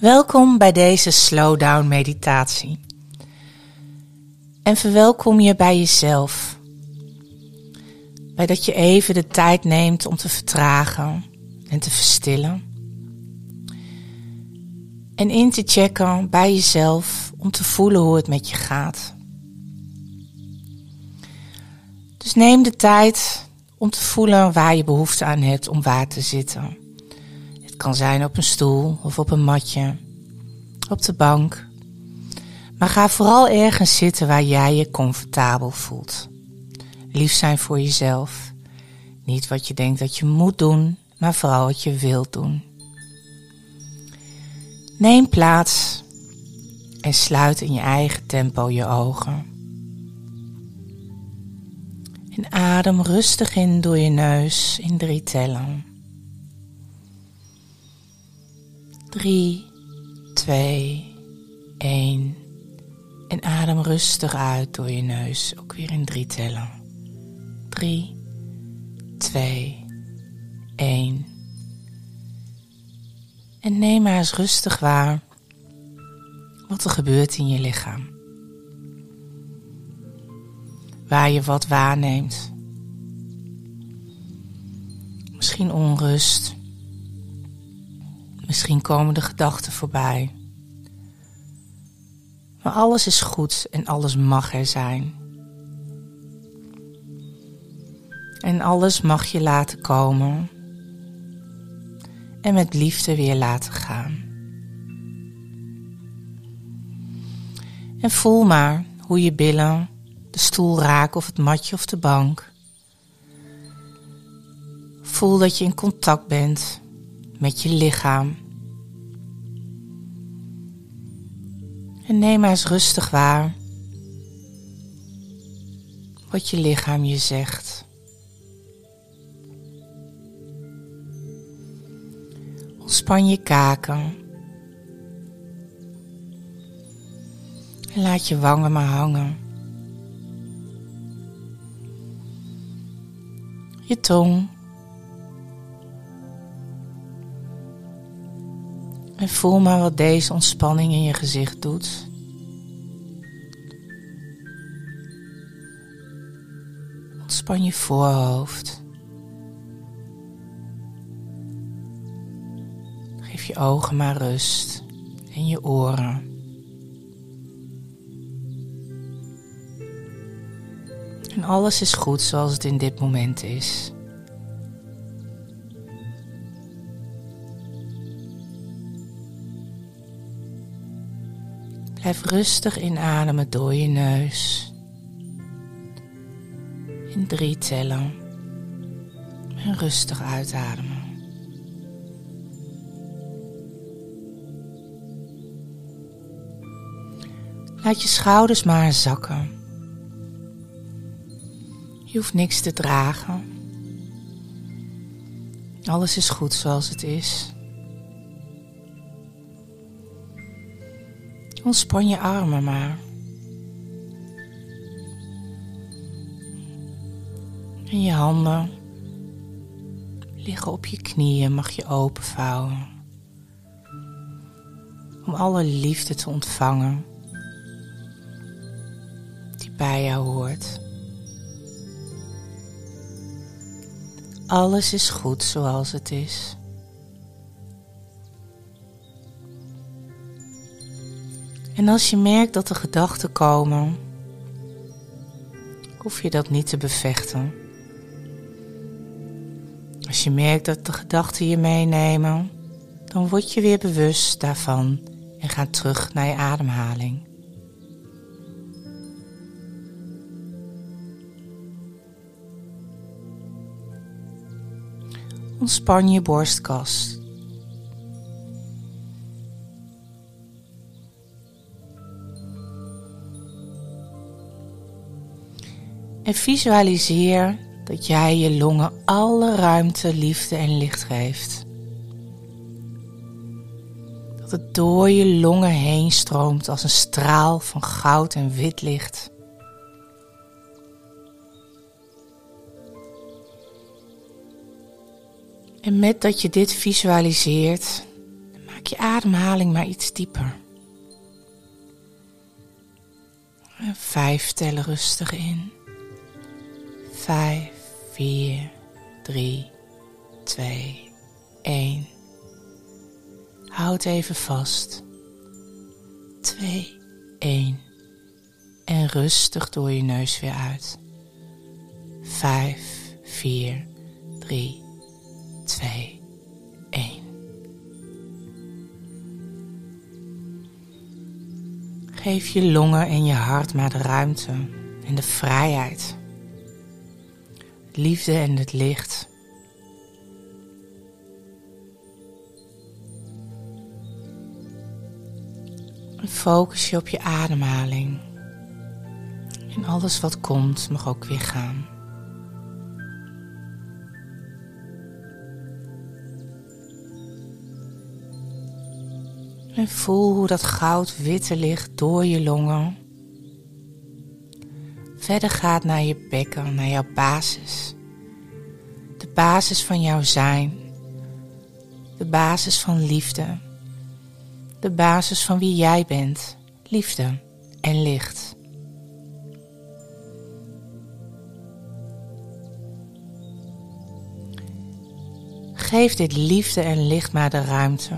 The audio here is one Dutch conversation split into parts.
Welkom bij deze slowdown meditatie. En verwelkom je bij jezelf. Bij dat je even de tijd neemt om te vertragen en te verstillen. En in te checken bij jezelf om te voelen hoe het met je gaat. Dus neem de tijd om te voelen waar je behoefte aan hebt om waar te zitten kan zijn op een stoel of op een matje, op de bank. Maar ga vooral ergens zitten waar jij je comfortabel voelt. Lief zijn voor jezelf. Niet wat je denkt dat je moet doen, maar vooral wat je wilt doen. Neem plaats en sluit in je eigen tempo je ogen. En adem rustig in door je neus in drie tellen. 3, 2, 1. En adem rustig uit door je neus, ook weer in drie tellen. 3, 2, 1. En neem maar eens rustig waar wat er gebeurt in je lichaam. Waar je wat waarneemt. Misschien onrust Misschien komen de gedachten voorbij. Maar alles is goed en alles mag er zijn. En alles mag je laten komen en met liefde weer laten gaan. En voel maar hoe je billen de stoel raken of het matje of de bank. Voel dat je in contact bent met je lichaam. En neem maar eens rustig waar wat je lichaam je zegt. Ontspan je kaken. En laat je wangen maar hangen. Je tong. En voel maar wat deze ontspanning in je gezicht doet. Ontspan je voorhoofd. Geef je ogen maar rust en je oren. En alles is goed zoals het in dit moment is. Blijf rustig inademen door je neus. In drie tellen. En rustig uitademen. Laat je schouders maar zakken. Je hoeft niks te dragen. Alles is goed zoals het is. Ontspan je armen maar. En je handen liggen op je knieën, mag je openvouwen. Om alle liefde te ontvangen die bij jou hoort. Alles is goed zoals het is. En als je merkt dat er gedachten komen, hoef je dat niet te bevechten. Als je merkt dat de gedachten je meenemen, dan word je weer bewust daarvan en ga terug naar je ademhaling. Ontspan je borstkas. En visualiseer dat jij je longen alle ruimte, liefde en licht geeft. Dat het door je longen heen stroomt als een straal van goud en wit licht. En met dat je dit visualiseert, maak je ademhaling maar iets dieper. Vijf tellen rustig in. Vijf, vier, drie, twee, één. Houd even vast. Twee, één. En rustig door je neus weer uit. Vijf, vier, drie, twee, één. Geef je longen en je hart maar de ruimte en de vrijheid. Liefde en het licht. Focus je op je ademhaling. En alles wat komt mag ook weer gaan. En voel hoe dat goudwitte licht door je longen verder gaat naar je bekken, naar jouw basis. De basis van jouw zijn. De basis van liefde. De basis van wie jij bent. Liefde en licht. Geef dit liefde en licht maar de ruimte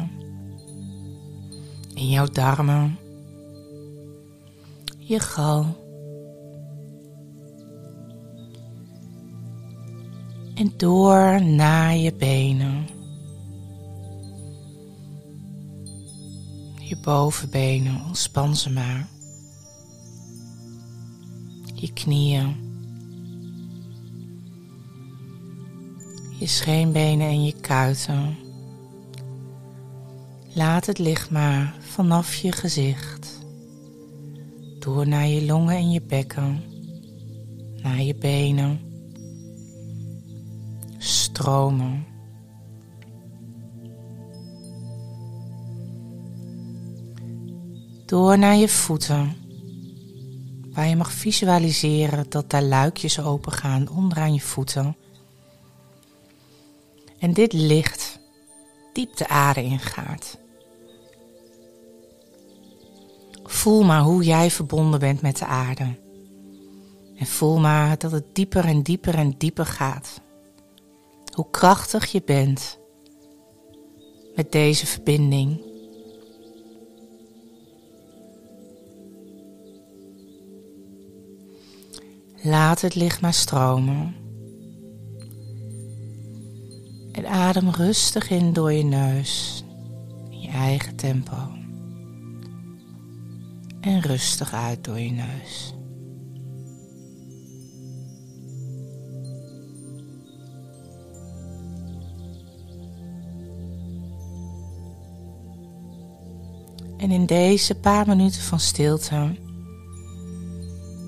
in jouw darmen, je gal. En door naar je benen. Je bovenbenen, ontspan ze maar. Je knieën. Je scheenbenen en je kuiten. Laat het licht maar vanaf je gezicht, door naar je longen en je bekken, naar je benen, stromen. Door naar je voeten, waar je mag visualiseren dat daar luikjes open gaan onderaan je voeten. En dit licht diep de aarde ingaat. Voel maar hoe jij verbonden bent met de aarde. En voel maar dat het dieper en dieper en dieper gaat. Hoe krachtig je bent met deze verbinding. Laat het licht maar stromen. En adem rustig in door je neus, in je eigen tempo en rustig uit door je neus. En in deze paar minuten van stilte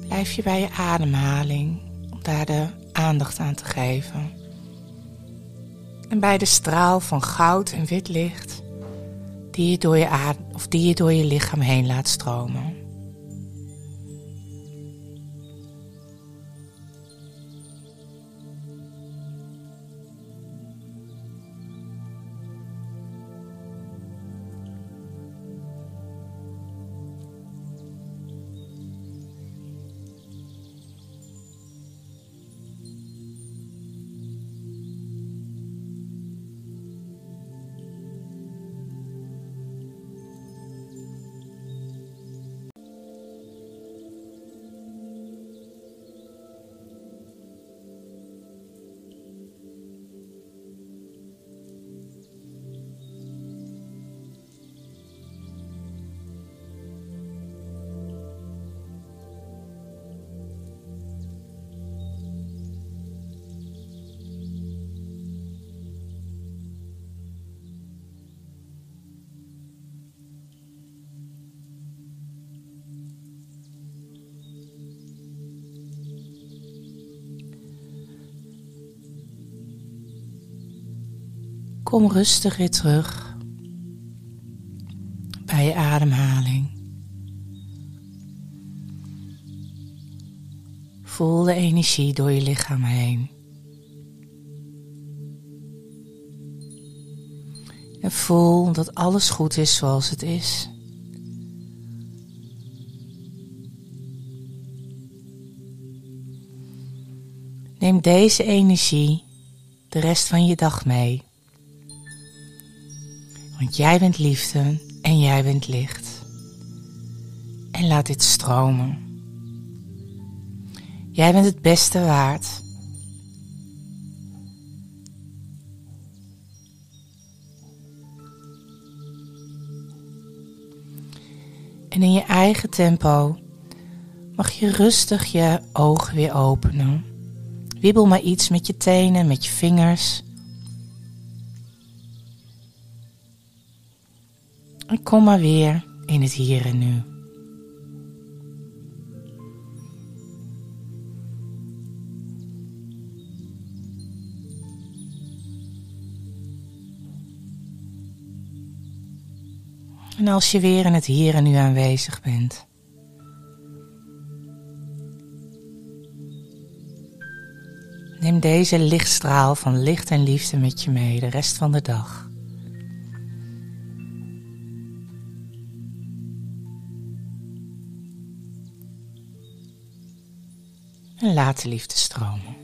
blijf je bij je ademhaling om daar de aandacht aan te geven. En bij de straal van goud en wit licht die je door je, adem, of die je door je lichaam heen laat stromen. Kom rustig weer terug bij je ademhaling. Voel de energie door je lichaam heen. En voel dat alles goed is zoals het is. Neem deze energie de rest van je dag mee. Want jij bent liefde en jij bent licht. En laat dit stromen. Jij bent het beste waard. En in je eigen tempo mag je rustig je ogen weer openen. Wibbel maar iets met je tenen, met je vingers. En kom maar weer in het hier en nu. En als je weer in het hier en nu aanwezig bent. Neem deze lichtstraal van licht en liefde met je mee de rest van de dag. Laat de liefde stromen.